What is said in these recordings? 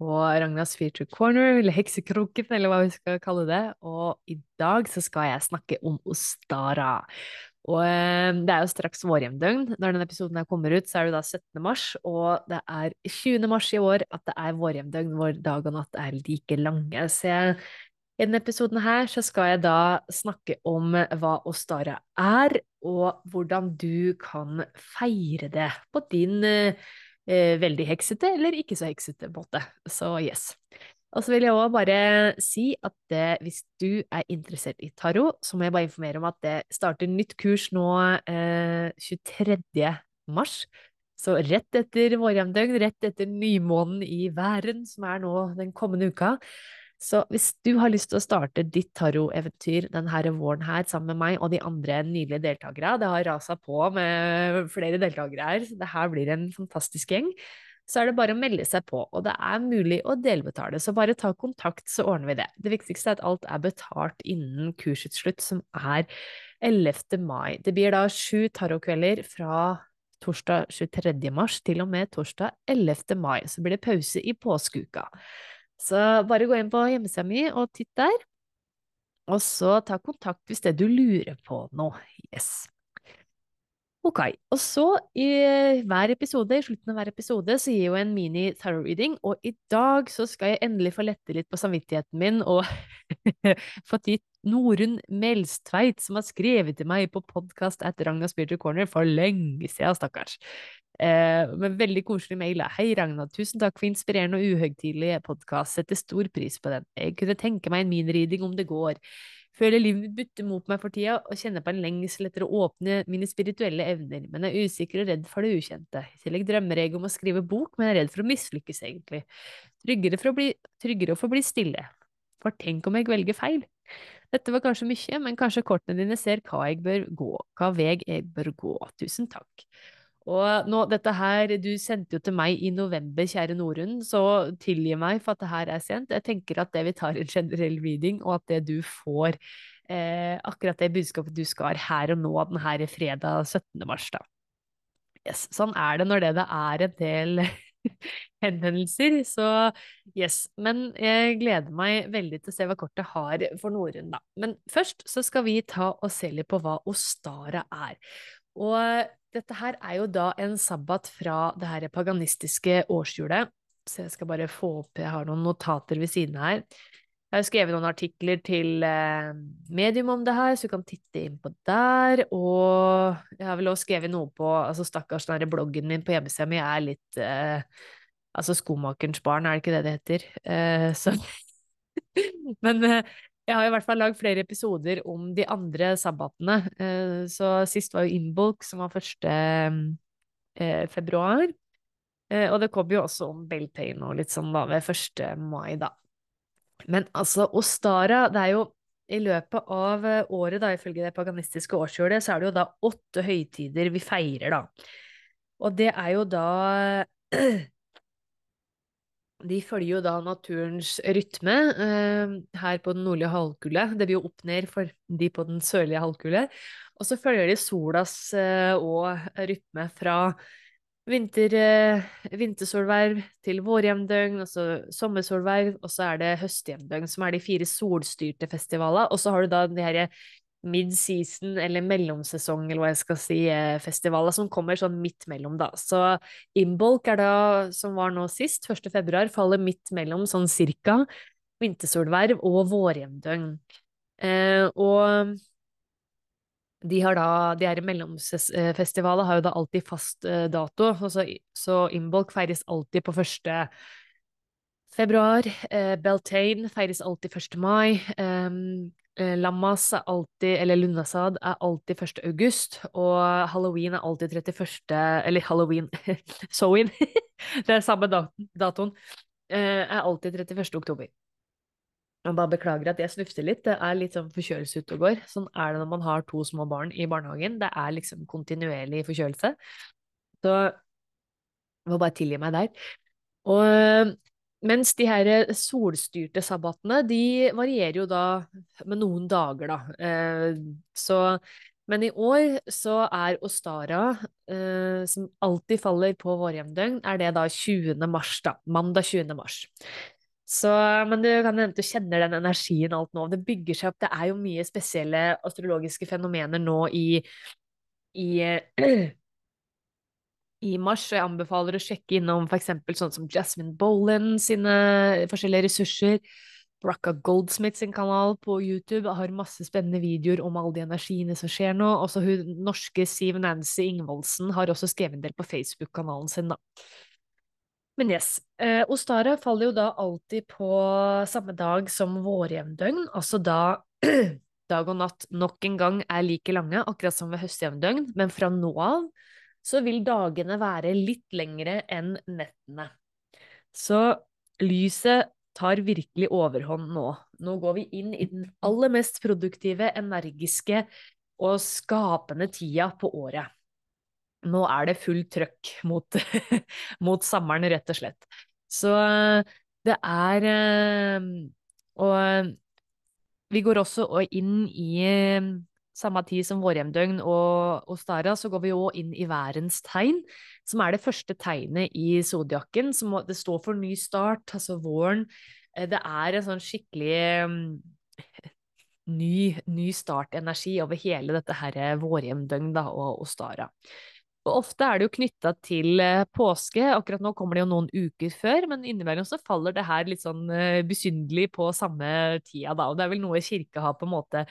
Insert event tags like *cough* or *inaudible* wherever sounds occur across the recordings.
på Ragnas Future Corner, eller Heksekroken, eller hva vi skal kalle det. Og i dag så skal jeg snakke om Ostara. Og eh, det er jo straks vårhjemdøgn. Når denne episoden her kommer ut, så er det da 17. mars, og det er 20. mars i år at det er vårhjemdøgn, hvor dag og natt er like lange. Så jeg, i denne episoden her så skal jeg da snakke om hva Ostara er, og hvordan du kan feire det på din eh, veldig heksete eller ikke så heksete måte. Så yes. Og så vil jeg òg bare si at det, hvis du er interessert i tarot, så må jeg bare informere om at det starter nytt kurs nå eh, 23. mars. Så rett etter vårjevndøgn, rett etter nymånen i væren, som er nå den kommende uka, så hvis du har lyst til å starte ditt taroteventyr denne våren her sammen med meg og de andre nydelige deltakere, det har rasa på med flere deltakere her, så det her blir en fantastisk gjeng, så er det bare å melde seg på, og det er mulig å delbetale, så bare ta kontakt, så ordner vi det. Det viktigste er at alt er betalt innen kursets slutt, som er 11. mai. Det blir da sju tarotkvelder fra torsdag 23. mars til og med torsdag 11. mai, så blir det pause i påskeuka. Så bare gå inn på hjemmesida mi og titt der, og så ta kontakt hvis det du lurer på noe. Yes. Ok, og så i hver episode, i slutten av hver episode, så gir jeg jo en mini thorough reading, og i dag så skal jeg endelig få lette litt på samvittigheten min og *laughs* få gitt Norunn Melstveit, som har skrevet til meg på podkast etter Ragna Spiritual Corner for lenge siden, stakkars. Eh, med veldig koselig mail. Hei, Ragna. Tusen takk for inspirerende og uhøytidelig podkast. Setter stor pris på den. Jeg kunne tenke meg en minriding om det går. Føler livet mitt butter mot meg for tida, og kjenner på en lengsel etter å åpne mine spirituelle evner, men er usikker og redd for det ukjente. I tillegg drømmer jeg om å skrive bok, men er redd for å mislykkes, egentlig. Tryggere, for å bli, tryggere å få bli stille. For tenk om jeg velger feil? Dette var kanskje mye, men kanskje kortene dine ser hva jeg bør gå, hva vei jeg bør gå. Tusen takk. Og nå, dette her, du sendte jo til meg i november, kjære Norunn, så tilgi meg for at det her er sent. Jeg tenker at det vi tar en generell reading, og at det du får eh, akkurat det budskapet du skal her og nå denne fredag 17. mars, da. Yes, sånn er det når det, det er en del *laughs* henvendelser, så yes. Men jeg gleder meg veldig til å se hva kortet har for Norunn, da. Men først så skal vi ta og se litt på hva Ostara er. Og dette her er jo da en sabbat fra det her paganistiske årshjulet. Så jeg skal bare få opp Jeg har noen notater ved siden her. Jeg har skrevet noen artikler til eh, medium om det her, så du kan titte inn på der. Og jeg har vel også skrevet noe på altså Stakkars, den bloggen min på hjemmesida mi er litt eh, Altså Skomakerens barn, er det ikke det det heter? Eh, *laughs* så Men eh, jeg har i hvert fall lagd flere episoder om de andre sabbatene. Eh, så sist var jo Imbolc, som var 1. Eh, februar. Og det kom jo også om Beltane og litt sånn da ved 1. mai, da. Men altså, Ostara, det er jo i løpet av året, da, ifølge det paganistiske årshjulet, så er det jo da åtte høytider vi feirer, da. Og det er jo da *clears throat* de følger jo da naturens rytme eh, her på den nordlige halvkule. Det blir jo opp ned for de på den sørlige halvkule. Og så følger de solas eh, og rytme fra vinter, eh, vintersolverv til vårjevndøgn, og så sommersolverv, og så er det høstjevndøgn, som er de fire solstyrte festivalene. Og så har du da de her mid-season, eller mellomsesong, eller hva jeg skal si, eh, festivaler som kommer sånn midt mellom, da. Så Imbolk er da, som var nå sist, 1. februar, faller midt mellom, sånn cirka. vintersolverv og vårjevndøgn. Eh, og de har da, de her mellomfestivalene har jo da alltid fast eh, dato, så, så Imbolc feires alltid på første februar. Eh, Beltane feires alltid 1. mai. Um, Lammas er alltid, eller Lunasad er alltid 1. august, og halloween er alltid 31. Eller halloween, *laughs* Sowin, *laughs* det er samme datoen, er alltid 31. oktober. Jeg bare beklager at jeg snufser litt. Det er litt sånn forkjølelse ute og går. Sånn er det når man har to små barn i barnehagen. Det er liksom kontinuerlig forkjølelse. Så jeg må bare tilgi meg der. Og mens de her solstyrte sabbatene, de varierer jo da med noen dager, da. Eh, så men i år så er Ostara, eh, som alltid faller på vårjevndøgn, er det da 20. mars, da. Mandag 20. mars. Så, men du kan hende du kjenner den energien alt nå. Det bygger seg opp. Det er jo mye spesielle astrologiske fenomener nå i, i, *clears throat* i mars, og jeg anbefaler å sjekke innom f.eks. sånn som Jasmine Bolan sine forskjellige ressurser. Bracca Goldsmith sin kanal på YouTube har masse spennende videoer om alle de energiene som skjer nå. Også hun norske Siv Nancy Ingvoldsen har også skrevet en del på Facebook-kanalen sin, da. Men yes. Eh, Ostara faller jo da alltid på samme dag som vårjevndøgn, altså da *clears throat* dag og natt nok en gang er like lange, akkurat som ved høstjevndøgn, men fra nå av så vil dagene være litt lengre enn nettene. Så lyset tar virkelig overhånd nå. Nå går vi inn i den aller mest produktive, energiske og skapende tida på året nå er det full trøkk mot, *laughs* mot sommeren, rett og slett. Så det er eh, Og vi går også inn i samme tid som vårjevndøgn og, og Stara, så går vi òg inn i værens tegn, som er det første tegnet i zodiakken. Det står for ny start, altså våren. Eh, det er en sånn skikkelig *laughs* ny, ny startenergi over hele dette her vårjevndøgn da, og Ostara. Og ofte er det jo knytta til eh, påske, akkurat nå kommer det jo noen uker før, men innimellom så faller det her litt sånn uh, besynderlig på samme tida, da. Og det er vel noe kirka har på en måte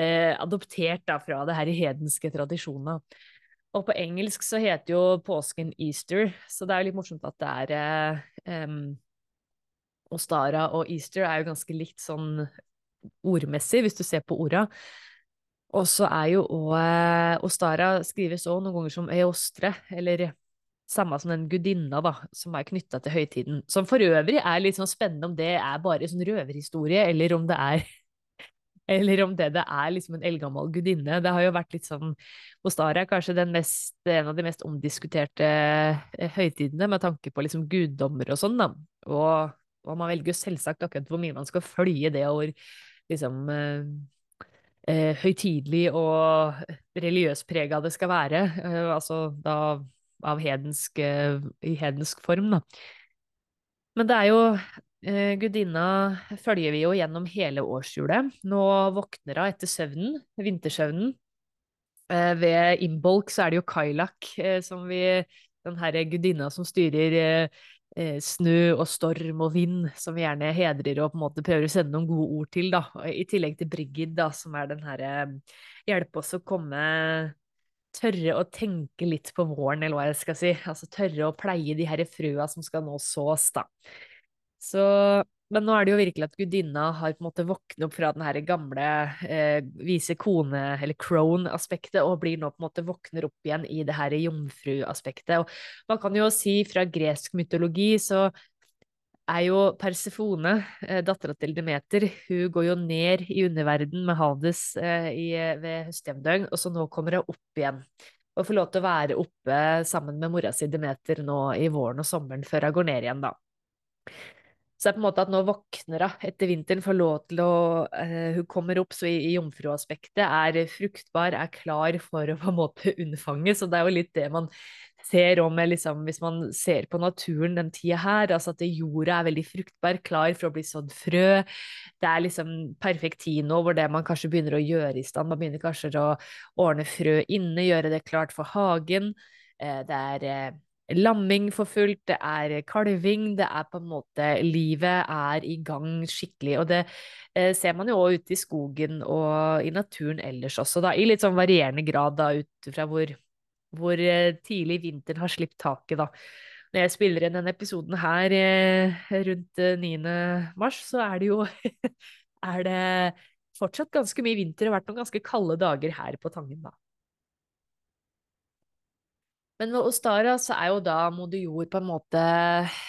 eh, adoptert da fra det her hedenske tradisjonene. Og på engelsk så heter jo påsken Easter, så det er jo litt morsomt at det er eh, um, Ostara og Easter er jo ganske likt sånn ordmessig, hvis du ser på orda. Og så er jo òg eh, Ostara skrives òg noen ganger som Eostre, eller samme som den gudinna da, som er knytta til høytiden. Som for øvrig er litt sånn spennende om det er bare sånn røverhistorie, eller om det er *laughs* eller om det, det er liksom en eldgammel gudinne. Det har jo vært litt sånn Ostara er kanskje mest, en av de mest omdiskuterte eh, høytidene med tanke på liksom guddommer og sånn, da. Og, og man velger jo selvsagt akkurat hvor mye man skal følge det, og liksom eh, høytidelig og religiøsprega det skal være, eh, altså da av hedensk, eh, i hedensk form, da. Men det er jo eh, Gudinna følger vi jo gjennom hele årshjulet. Nå våkner hun etter søvnen, vintersøvnen. Eh, ved Imbolc så er det jo Kailak eh, som vi Den herre gudinna som styrer eh, snø og storm og vind, som vi gjerne hedrer og på en måte prøver å sende noen gode ord til, da. I tillegg til Brigid, da, som er den herre eh, Hjelpe oss å komme Tørre å tenke litt på våren, eller hva jeg skal si. Altså tørre å pleie de her frøa som skal nå sås, da. Så men nå er det jo virkelig at gudinna har på en måte våknet opp fra den her gamle eh, vise kone, eller crone-aspektet, og blir nå på en måte våkner opp igjen i det her jomfru-aspektet. Og man kan jo si fra gresk mytologi så er jo Persefone, eh, dattera til Demeter, hun går jo ned i underverden med Hades eh, i, ved høstjevndøgn, og så nå kommer hun opp igjen. Og får lov til å være oppe sammen med mora si Demeter nå i våren og sommeren før hun går ned igjen, da. Så det er på en måte at nå våkner hun etter vinteren, får lov til å uh, Hun kommer opp så i, i jomfruaspektet, er fruktbar, er klar for å på en måte *laughs* unnfange. Så det er jo litt det man ser om liksom, hvis man ser på naturen den tida her, altså at jorda er veldig fruktbar, klar for å bli sådd frø. Det er liksom perfekt tid nå hvor det man kanskje begynner å gjøre i stand. Man begynner kanskje å ordne frø inne, gjøre det klart for hagen. Uh, det er uh, lamming for fullt, det er kalving, det er på en måte Livet er i gang skikkelig. Og det eh, ser man jo òg ute i skogen og i naturen ellers også, da, i litt sånn varierende grad, da, ut fra hvor, hvor eh, tidlig vinteren har sluppet taket, da. Når jeg spiller inn denne episoden her eh, rundt 9. Eh, mars, så er det jo *laughs* er det fortsatt ganske mye vinter og vært noen ganske kalde dager her på Tangen, da. Men ved Ostara så er jo da moder jord på en måte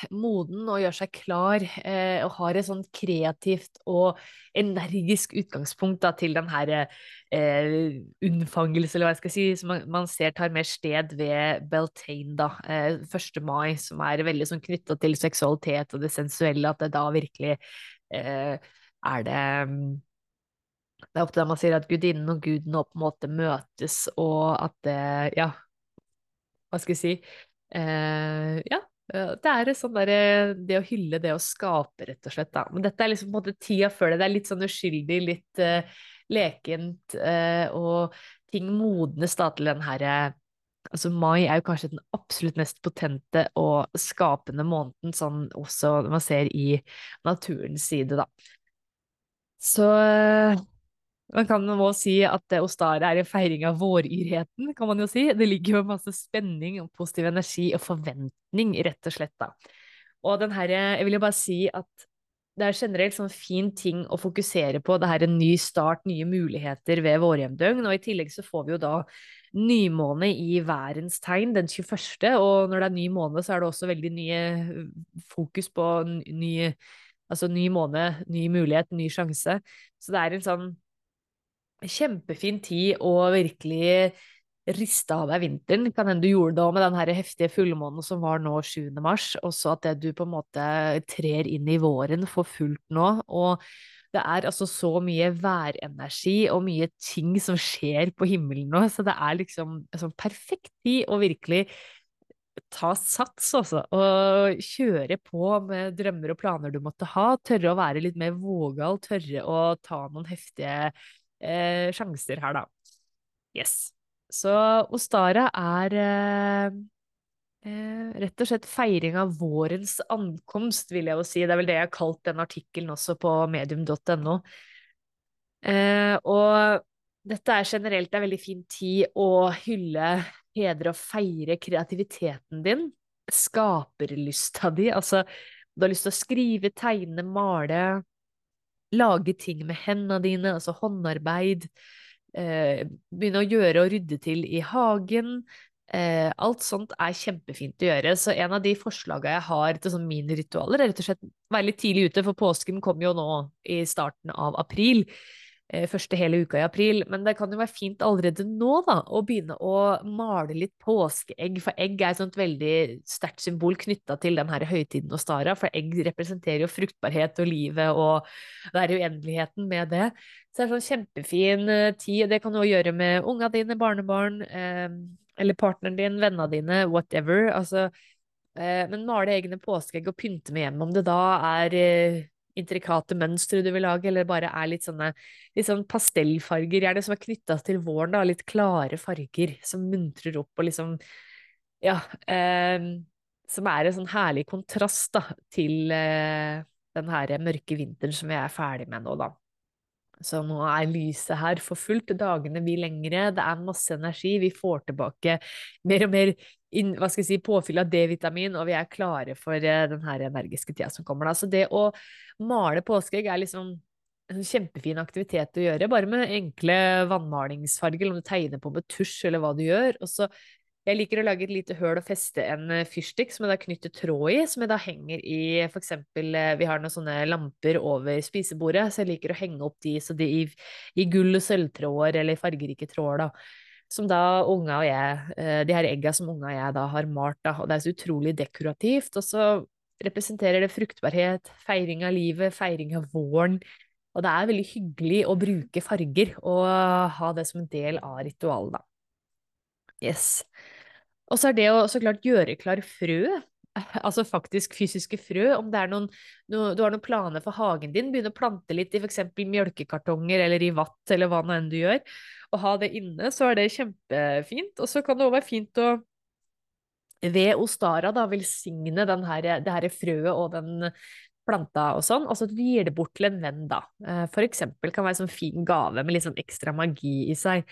moden og gjør seg klar, eh, og har et sånn kreativt og energisk utgangspunkt da, til den her eh, unnfangelse, eller hva jeg skal si, som man, man ser tar mer sted ved Beltane, da, eh, 1. mai, som er veldig sånn knytta til seksualitet og det sensuelle, at det da virkelig eh, er det det er ofte der man sier at gudinnen og guden på en måte møtes, og at det, ja, hva skal jeg si eh, Ja, eh, det er sånn derre Det å hylle det å skape, rett og slett, da. Men dette er liksom på en måte tida før det. Det er litt sånn uskyldig, litt uh, lekent, uh, og ting modnes da til den herre Altså, mai er jo kanskje den absolutt mest potente og skapende måneden, sånn også når man ser i naturens side, da. Så man kan jo si at Ostara er en feiring av våryrheten, kan man jo si. Det ligger jo masse spenning og positiv energi og forventning, rett og slett, da. Og den herre jeg vil jo bare si at det er generelt sånn fin ting å fokusere på. Det her en ny start, nye muligheter ved vårjevndøgn. Og i tillegg så får vi jo da nymåne i værens tegn den 21., og når det er ny måned, så er det også veldig nye fokus på ny, altså ny måned, ny mulighet, ny sjanse. Så det er en sånn kjempefin tid å virkelig riste av deg vinteren. Kan hende du gjorde det med den her heftige fullmånen som var nå 7. mars, og så at du på en måte trer inn i våren for fullt nå. Og det er altså så mye værenergi og mye ting som skjer på himmelen nå, så det er liksom sånn perfekt tid å virkelig ta sats, altså, og kjøre på med drømmer og planer du måtte ha. Tørre å være litt mer vågal, tørre å ta noen heftige eh, sjanser her, da. Yes. Så Ostara er eh, eh, rett og slett feiring av vårens ankomst, vil jeg jo si. Det er vel det jeg har kalt den artikkelen også på medium.no. Eh, og dette er generelt en veldig fin tid å hylle, hedre og feire kreativiteten din. Skaperlysta di. Altså, du har lyst til å skrive, tegne, male, lage ting med hendene dine, altså håndarbeid. Eh, begynne å gjøre og rydde til i hagen. Eh, alt sånt er kjempefint å gjøre. Så en av de forslagene jeg har til sånn miniritualer, er rett og slett være litt tidlig ute, for påsken kom jo nå i starten av april. Eh, første hele uka i april. Men det kan jo være fint allerede nå da, å begynne å male litt påskeegg, for egg er et sånt veldig sterkt symbol knytta til den her høytiden og stara, for egg representerer jo fruktbarhet og livet og det er uendeligheten med det. Så det er sånn kjempefin eh, tid, det kan du òg gjøre med unga dine, barnebarn, eh, eller partneren din, vennene dine, whatever. Altså, men male egne påskeegg og pynte med hjem, om det da er intrikate mønstre du vil lage, eller bare er litt sånne litt sånn pastellfarger, gjerne som er knytta til våren, da, litt klare farger som muntrer opp og liksom Ja. Eh, som er en sånn herlig kontrast da, til eh, den her mørke vinteren som vi er ferdig med nå, da. Så nå er lyset her for fullt, dagene blir lengre, det er masse energi, vi får tilbake mer og mer inn, hva skal jeg si, påfyll av D-vitamin, og vi er klare for uh, den her energiske tida som kommer. Da. Så det å male påskeegg er liksom en kjempefin aktivitet å gjøre, bare med enkle vannmalingsfarger, om du tegner på med tusj eller hva du gjør. Og så jeg liker å lage et lite høl og feste en eh, fyrstikk som jeg da knytter tråd i, som jeg da henger i for eksempel eh, Vi har noen sånne lamper over spisebordet, så jeg liker å henge opp de de i, i gull- og sølvtråder eller fargerike tråder, da som da unga og jeg, eh, de her egga som unga og jeg da har malt, da, og det er så utrolig dekorativt. Og så representerer det fruktbarhet, feiring av livet, feiring av våren. Og det er veldig hyggelig å bruke farger og ha det som en del av ritualet, da. Yes. Og så er det å så klart gjøre klar frø *laughs* altså faktisk fysiske frø, om det er noen, no, du har noen planer for hagen din, begynne å plante litt i f.eks. mjølkekartonger eller i vatt, eller hva nå enn du gjør, og ha det inne, så er det kjempefint. Og så kan det òg være fint å ved Ostara da velsigne den her, det her frøet og den planta og sånn, og så du gir det bort til en venn, da. Eh, for eksempel kan være en sånn fin gave med litt sånn ekstra magi i seg.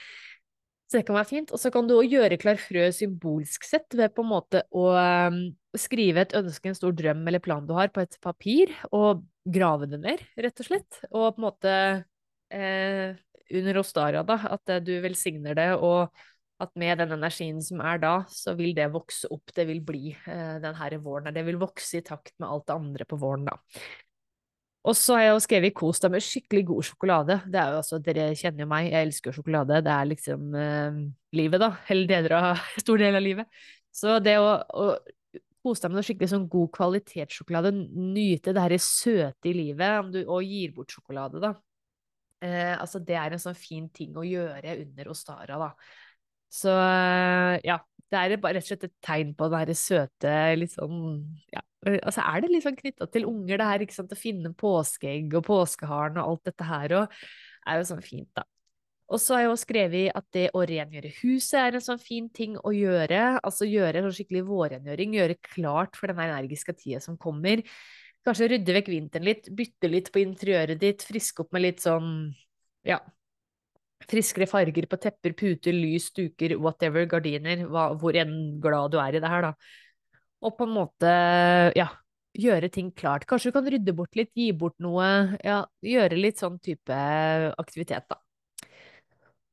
Så det kan være fint. Og så kan du òg gjøre klar frø symbolsk sett ved på en måte å um, skrive et ønske, en stor drøm eller plan du har, på et papir, og grave det ned, rett og slett. Og på en måte eh, under Ostara, da, at du velsigner det, og at med den energien som er da, så vil det vokse opp, det vil bli eh, den her våren. Det vil vokse i takt med alt det andre på våren, da. Og så har jeg jo skrevet 'kos deg med skikkelig god sjokolade'. Det er jo altså, Dere kjenner jo meg, jeg elsker sjokolade. Det er liksom eh, livet, da. Eller deler av, *laughs* stor del av livet. Så det å, å kose deg med noe skikkelig sånn god kvalitetssjokolade, nyte det her søte i livet, du, og gir bort sjokolade, da. Eh, altså, det er en sånn fin ting å gjøre under Ostara, da. Så eh, ja, det er bare rett og slett et tegn på den herre søte, litt sånn ja, Altså er det litt sånn knytta til unger, det her, ikke sant, å finne påskeegg og påskeharen og alt dette her, og er jo sånn fint, da. Og så har jeg også skrevet at det å rengjøre huset er en sånn fin ting å gjøre. Altså gjøre en sånn skikkelig vårrengjøring, gjøre klart for den energiske tida som kommer. Kanskje rydde vekk vinteren litt, bytte litt på interiøret ditt, friske opp med litt sånn, ja, friskere farger på tepper, puter, lys, duker, whatever, gardiner, hva, hvor enn glad du er i det her, da. Og på en måte, ja, gjøre ting klart. Kanskje du kan rydde bort litt, gi bort noe, ja, gjøre litt sånn type aktivitet, da.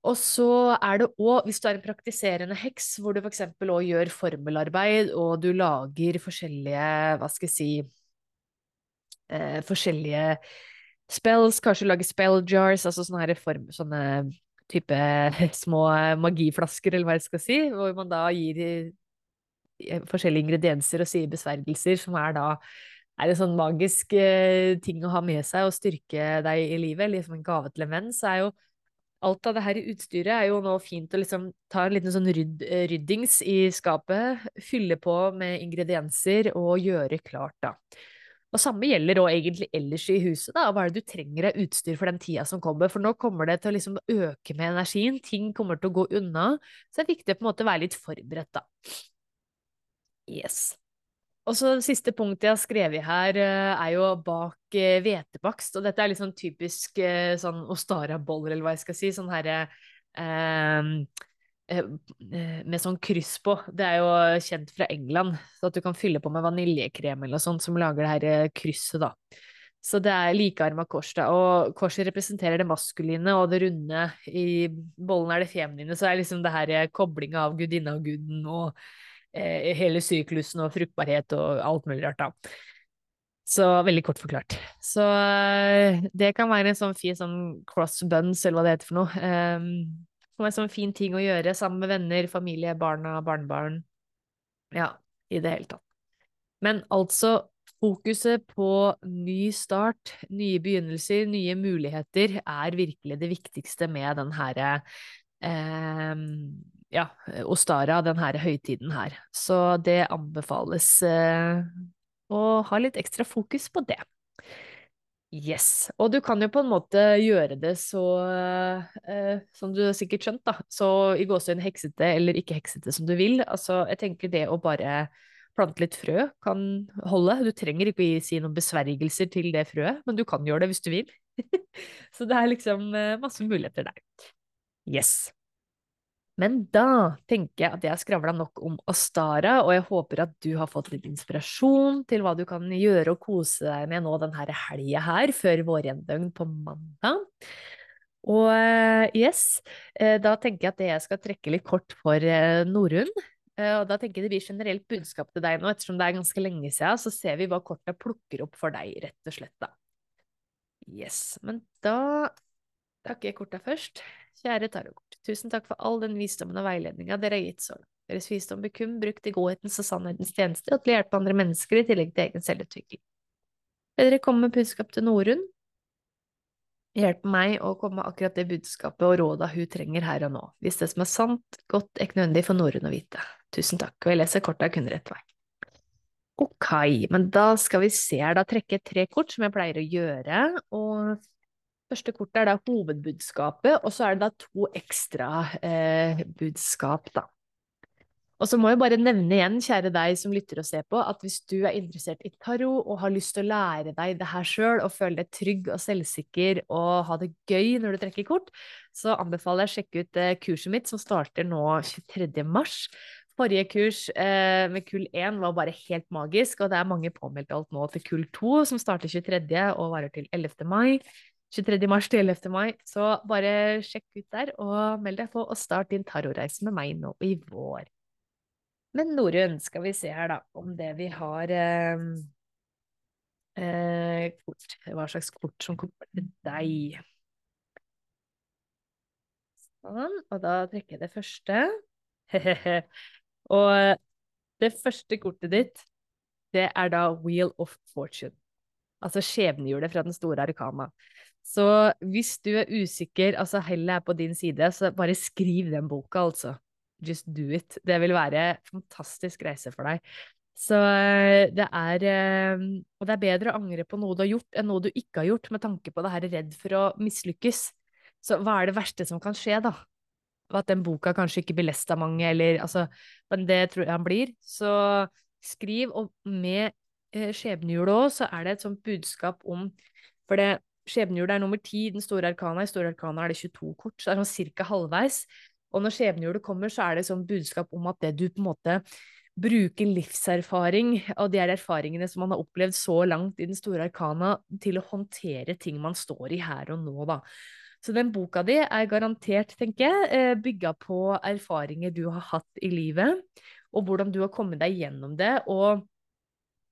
Og så er det òg, hvis du er en praktiserende heks, hvor du f.eks. òg gjør formelarbeid, og du lager forskjellige, hva skal jeg si, eh, forskjellige spells, kanskje lage spell jars, altså sånne her form, sånne type *laughs* små magiflasker, eller hva jeg skal si, hvor man da gir eh, forskjellige ingredienser og sier besvergelser, som er da er en sånn magisk eh, ting å ha med seg og styrke deg i livet, liksom en gave til en venn, så er jo alt av det her utstyret er jo nå fint å liksom ta en liten sånn rydd, eh, ryddings i skapet, fylle på med ingredienser og gjøre klart, da. Og samme gjelder òg egentlig ellers i huset, da. Hva er det du trenger av utstyr for den tida som kommer? For nå kommer det til å liksom øke med energien, ting kommer til å gå unna. Så det er viktig å på en måte være litt forberedt, da. Yes. Og så det siste punktet jeg har skrevet her, eh, er jo bak eh, hvetebakst. Og dette er litt sånn typisk eh, sånn Ostara-boller, eller hva jeg skal si. Sånn herre eh, med sånn kryss på. Det er jo kjent fra England, så at du kan fylle på med vaniljekrem eller noe sånt som lager det her eh, krysset, da. Så det er likearma kors, da. Og korset representerer det maskuline, og det runde i bollen er det feminine. Så det er liksom det her koblinga av gudinna og guden og eh, hele syklusen og fruktbarhet og alt mulig rart, da. Så veldig kort forklart. Så det kan være en sånn fin sånn cross buns, eller hva det heter for noe. Um, som er sånn fin ting å gjøre sammen med venner, familie, barna, barnebarn. Ja, i det hele tatt. Men altså, fokuset på ny start, nye begynnelser, nye muligheter er virkelig det viktigste med den herre eh, ja, Ostara, den her høytiden her. Så det anbefales eh, å ha litt ekstra fokus på det. Yes, og du kan jo på en måte gjøre det så, eh, som du har sikkert skjønt, da, så i gåsehud heksete eller ikke heksete som du vil. Altså, jeg tenker det å bare plante litt frø kan holde. Du trenger ikke å si noen besvergelser til det frøet, men du kan gjøre det hvis du vil. *laughs* så det er liksom eh, masse muligheter der. Yes. Men da tenker jeg at jeg har skravla nok om Astara, og jeg håper at du har fått litt inspirasjon til hva du kan gjøre og kose deg med nå denne helga her, før vårendøgn på mandag. Og eh, yes, eh, da tenker jeg at jeg skal trekke litt kort for Norun. Norunn. Og da tenker jeg det blir generelt budskap til deg nå, ettersom det er ganske lenge siden, så ser vi hva korta plukker opp for deg, rett og slett, da. Yes, men da takker jeg korta først. Kjære tarotkort, tusen takk for all den visdommen og veiledninga dere har gitt så. Deres visdom blir kun brukt i godhetens og sannhetens tjeneste og til å hjelpe andre mennesker i tillegg til egen selvutvikling. Vil dere komme med budskap til Norunn? Hjelp meg å komme med akkurat det budskapet og råda hun trenger her og nå. Hvis det som er sant, godt, er nødvendig for Norunn å vite. Tusen takk, og jeg leser korta kun rett vei. Ok, men da skal vi se her, da trekker jeg tre kort, som jeg pleier å gjøre, og Første kortet er da hovedbudskapet, og så er det da to ekstra eh, budskap, da. Og så må jeg bare nevne igjen, kjære deg som lytter og ser på, at hvis du er interessert i tarot og har lyst til å lære deg det her sjøl og føle deg trygg og selvsikker og ha det gøy når du trekker kort, så anbefaler jeg å sjekke ut eh, kurset mitt som starter nå 23. mars. Forrige kurs eh, med kull 1 var bare helt magisk, og det er mange påmeldte alt nå til kull 2, som starter 23. og varer til 11. mai. 23. mars til 11. mai, så bare sjekk ut der og meld deg på og start din tarotreise med meg nå i vår. Men Norunn, skal vi se her, da, om det vi har eh, eh, kort. Hva slags kort som kommer til deg. Sånn, og da trekker jeg det første. *laughs* og det første kortet ditt, det er da Wheel of Fortune. Altså skjebnehjulet fra den store arkana. Så hvis du er usikker, altså hellet er på din side, så bare skriv den boka, altså. Just do it. Det vil være en fantastisk reise for deg. Så eh, det er eh, Og det er bedre å angre på noe du har gjort, enn noe du ikke har gjort, med tanke på det her redd for å mislykkes. Så hva er det verste som kan skje, da? At den boka kanskje ikke blir lest av mange, eller altså Men det tror jeg han blir. Så skriv, og med eh, skjebnehjulet òg, så er det et sånt budskap om For det skjebnehjulet er nummer ti den store arkana. I store arkana er det 22 kort, så det er sånn cirka halvveis. Og når skjebnehjulet kommer, så er det sånn budskap om at det du på en måte bruker livserfaring og de er erfaringene som man har opplevd så langt i den store arkana, til å håndtere ting man står i her og nå, da. Så den boka di er garantert, tenker jeg, eh, bygga på erfaringer du har hatt i livet, og hvordan du har kommet deg gjennom det, og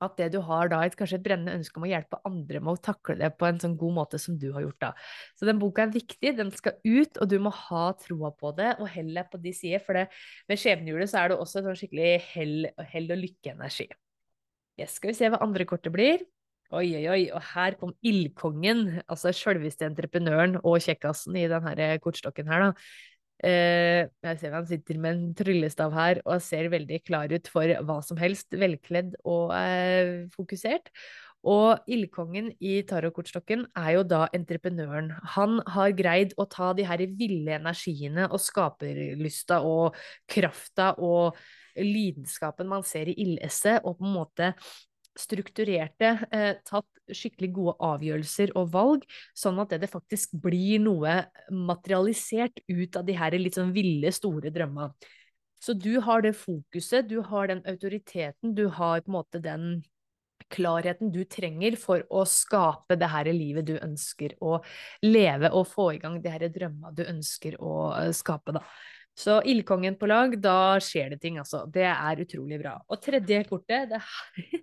at det du har da et kanskje et brennende ønske om å hjelpe andre med å takle det på en sånn god måte som du har gjort da. Så den boka er viktig, den skal ut, og du må ha troa på det, og hellet på de sider, for det, med skjebnehjulet så er det også sånn skikkelig hell, hell og lykkeenergi. Yes, skal vi se hva andre kortet blir. Oi, oi, oi, og her kom ildkongen, altså sjølveste entreprenøren og kjekkasen i denne kortstokken her, da. Uh, jeg ser han sitter med en tryllestav her og ser veldig klar ut for hva som helst. Velkledd og uh, fokusert. Og ildkongen i tarotkortstokken er jo da entreprenøren. Han har greid å ta de her ville energiene og skaperlysta og krafta og lidenskapen man ser i ildesset, og på en måte strukturerte, eh, tatt skikkelig gode avgjørelser og valg, sånn at det, det, faktisk blir noe materialisert ut av de her litt sånn ville, store drømmene. Så du har det fokuset, du har den autoriteten, du har på en måte den klarheten du trenger for å skape det her livet du ønsker å leve, og få i gang de her drømmene du ønsker å eh, skape, da. Så ildkongen på lag, da skjer det ting, altså. Det er utrolig bra. Og tredje kortet, her,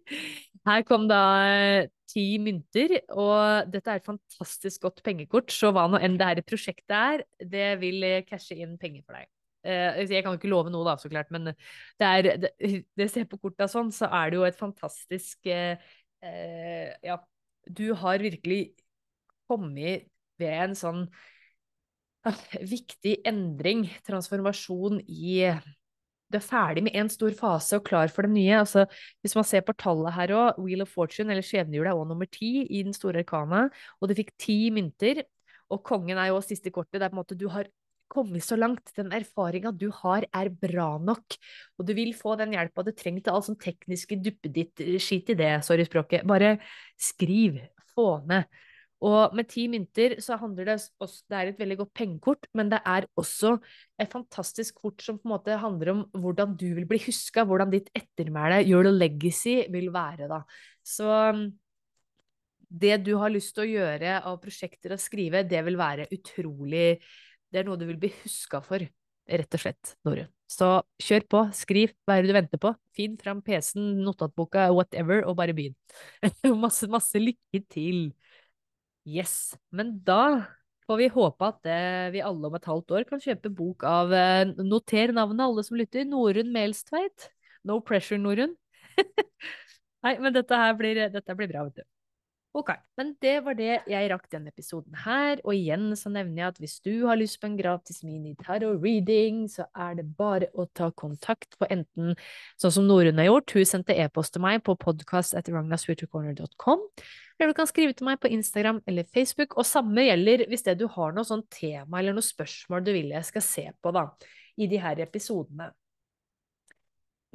her kom da eh, ti mynter, og dette er et fantastisk godt pengekort, så hva nå enn det her prosjektet er, det vil eh, cashe inn penger for deg. Eh, jeg kan jo ikke love noe, da, så klart, men det er det, det ser på korta sånn, så er det jo et fantastisk eh, Ja, du har virkelig kommet ved en sånn *laughs* viktig endring, transformasjon i Du er ferdig med én stor fase og klar for det nye. Altså, hvis man ser på tallet her òg, Wheel of Fortune, eller skjebnehjulet, er òg nummer ti i den store arkana, og du fikk ti mynter. Og kongen er jo siste kortet. Det er på en måte du har kommet så langt. Den erfaringa du har, er bra nok. Og du vil få den hjelpa du trenger til all sånn tekniske duppeditt-skit i det, sorry språket. Bare skriv. Få ned. Og med ti mynter så handler det også Det er et veldig godt pengekort, men det er også et fantastisk kort som på en måte handler om hvordan du vil bli huska, hvordan ditt ettermæle, your legacy, vil være, da. Så um, det du har lyst til å gjøre av prosjekter og skrive, det vil være utrolig Det er noe du vil bli huska for, rett og slett, Norun. Så kjør på, skriv, hva er det du venter på? Finn fram PC-en, notatboka, whatever, og bare begynn. *laughs* masse, masse lykke til! Yes. Men da får vi håpe at eh, vi alle om et halvt år kan kjøpe bok av eh, Noter navnet, alle som lytter. Norunn Melstveit. No pressure, Norunn. *laughs* Nei, men dette her blir, dette blir bra, vet du. Ok, men det var det jeg rakk denne episoden her, og igjen så nevner jeg at hvis du har lyst på en gratis mini-tarot-reading, så er det bare å ta kontakt på enten sånn som Norunn har gjort, hun sendte e-post til meg på podcast at podcast.ragnasfuturecorner.com, eller du kan skrive til meg på Instagram eller Facebook, og samme gjelder hvis det du har noe sånn tema eller noe spørsmål du vil jeg skal se på da, i de her episodene.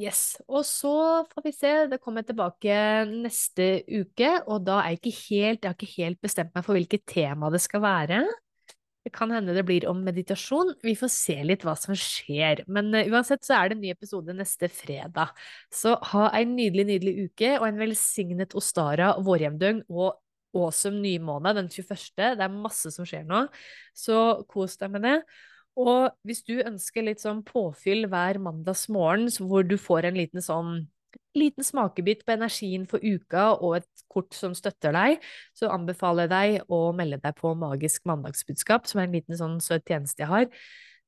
Yes. Og så får vi se, det kommer jeg tilbake neste uke, og da er jeg ikke helt, jeg har ikke helt bestemt meg for hvilket tema det skal være. Det kan hende det blir om meditasjon. Vi får se litt hva som skjer. Men uh, uansett så er det en ny episode neste fredag. Så ha en nydelig, nydelig uke og en velsignet Ostara vårhjemdøgn og awesome nymåned den 21. Det er masse som skjer nå, så kos deg med det. Og hvis du ønsker litt sånn påfyll hver mandagsmorgen, hvor du får en liten sånn liten smakebit på energien for uka og et kort som støtter deg, så anbefaler jeg deg å melde deg på Magisk mandagsbudskap, som er en liten sånn søt tjeneste jeg har.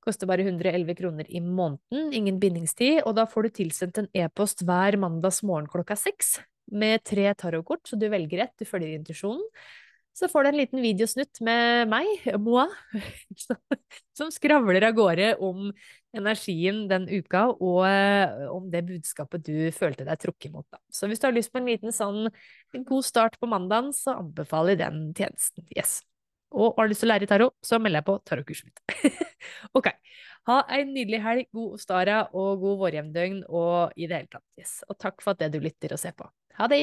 Koster bare 111 kroner i måneden, ingen bindingstid, og da får du tilsendt en e-post hver mandags morgen klokka seks med tre tarotkort, så du velger ett, du følger intuisjonen. Så får du en liten videosnutt med meg, Moa, *laughs* som skravler av gårde om energien den uka, og eh, om det budskapet du følte deg trukket mot. Da. Så hvis du har lyst på en liten sånn en god start på mandagen, så anbefaler jeg den tjenesten. Yes. Og har du lyst til å lære tarot, så melder jeg på tarotkurset mitt. *laughs* ok. Ha en nydelig helg, god Ostara og god vårjevndøgn og i det hele tatt. Yes. Og takk for at det du lytter og ser på. Ha det!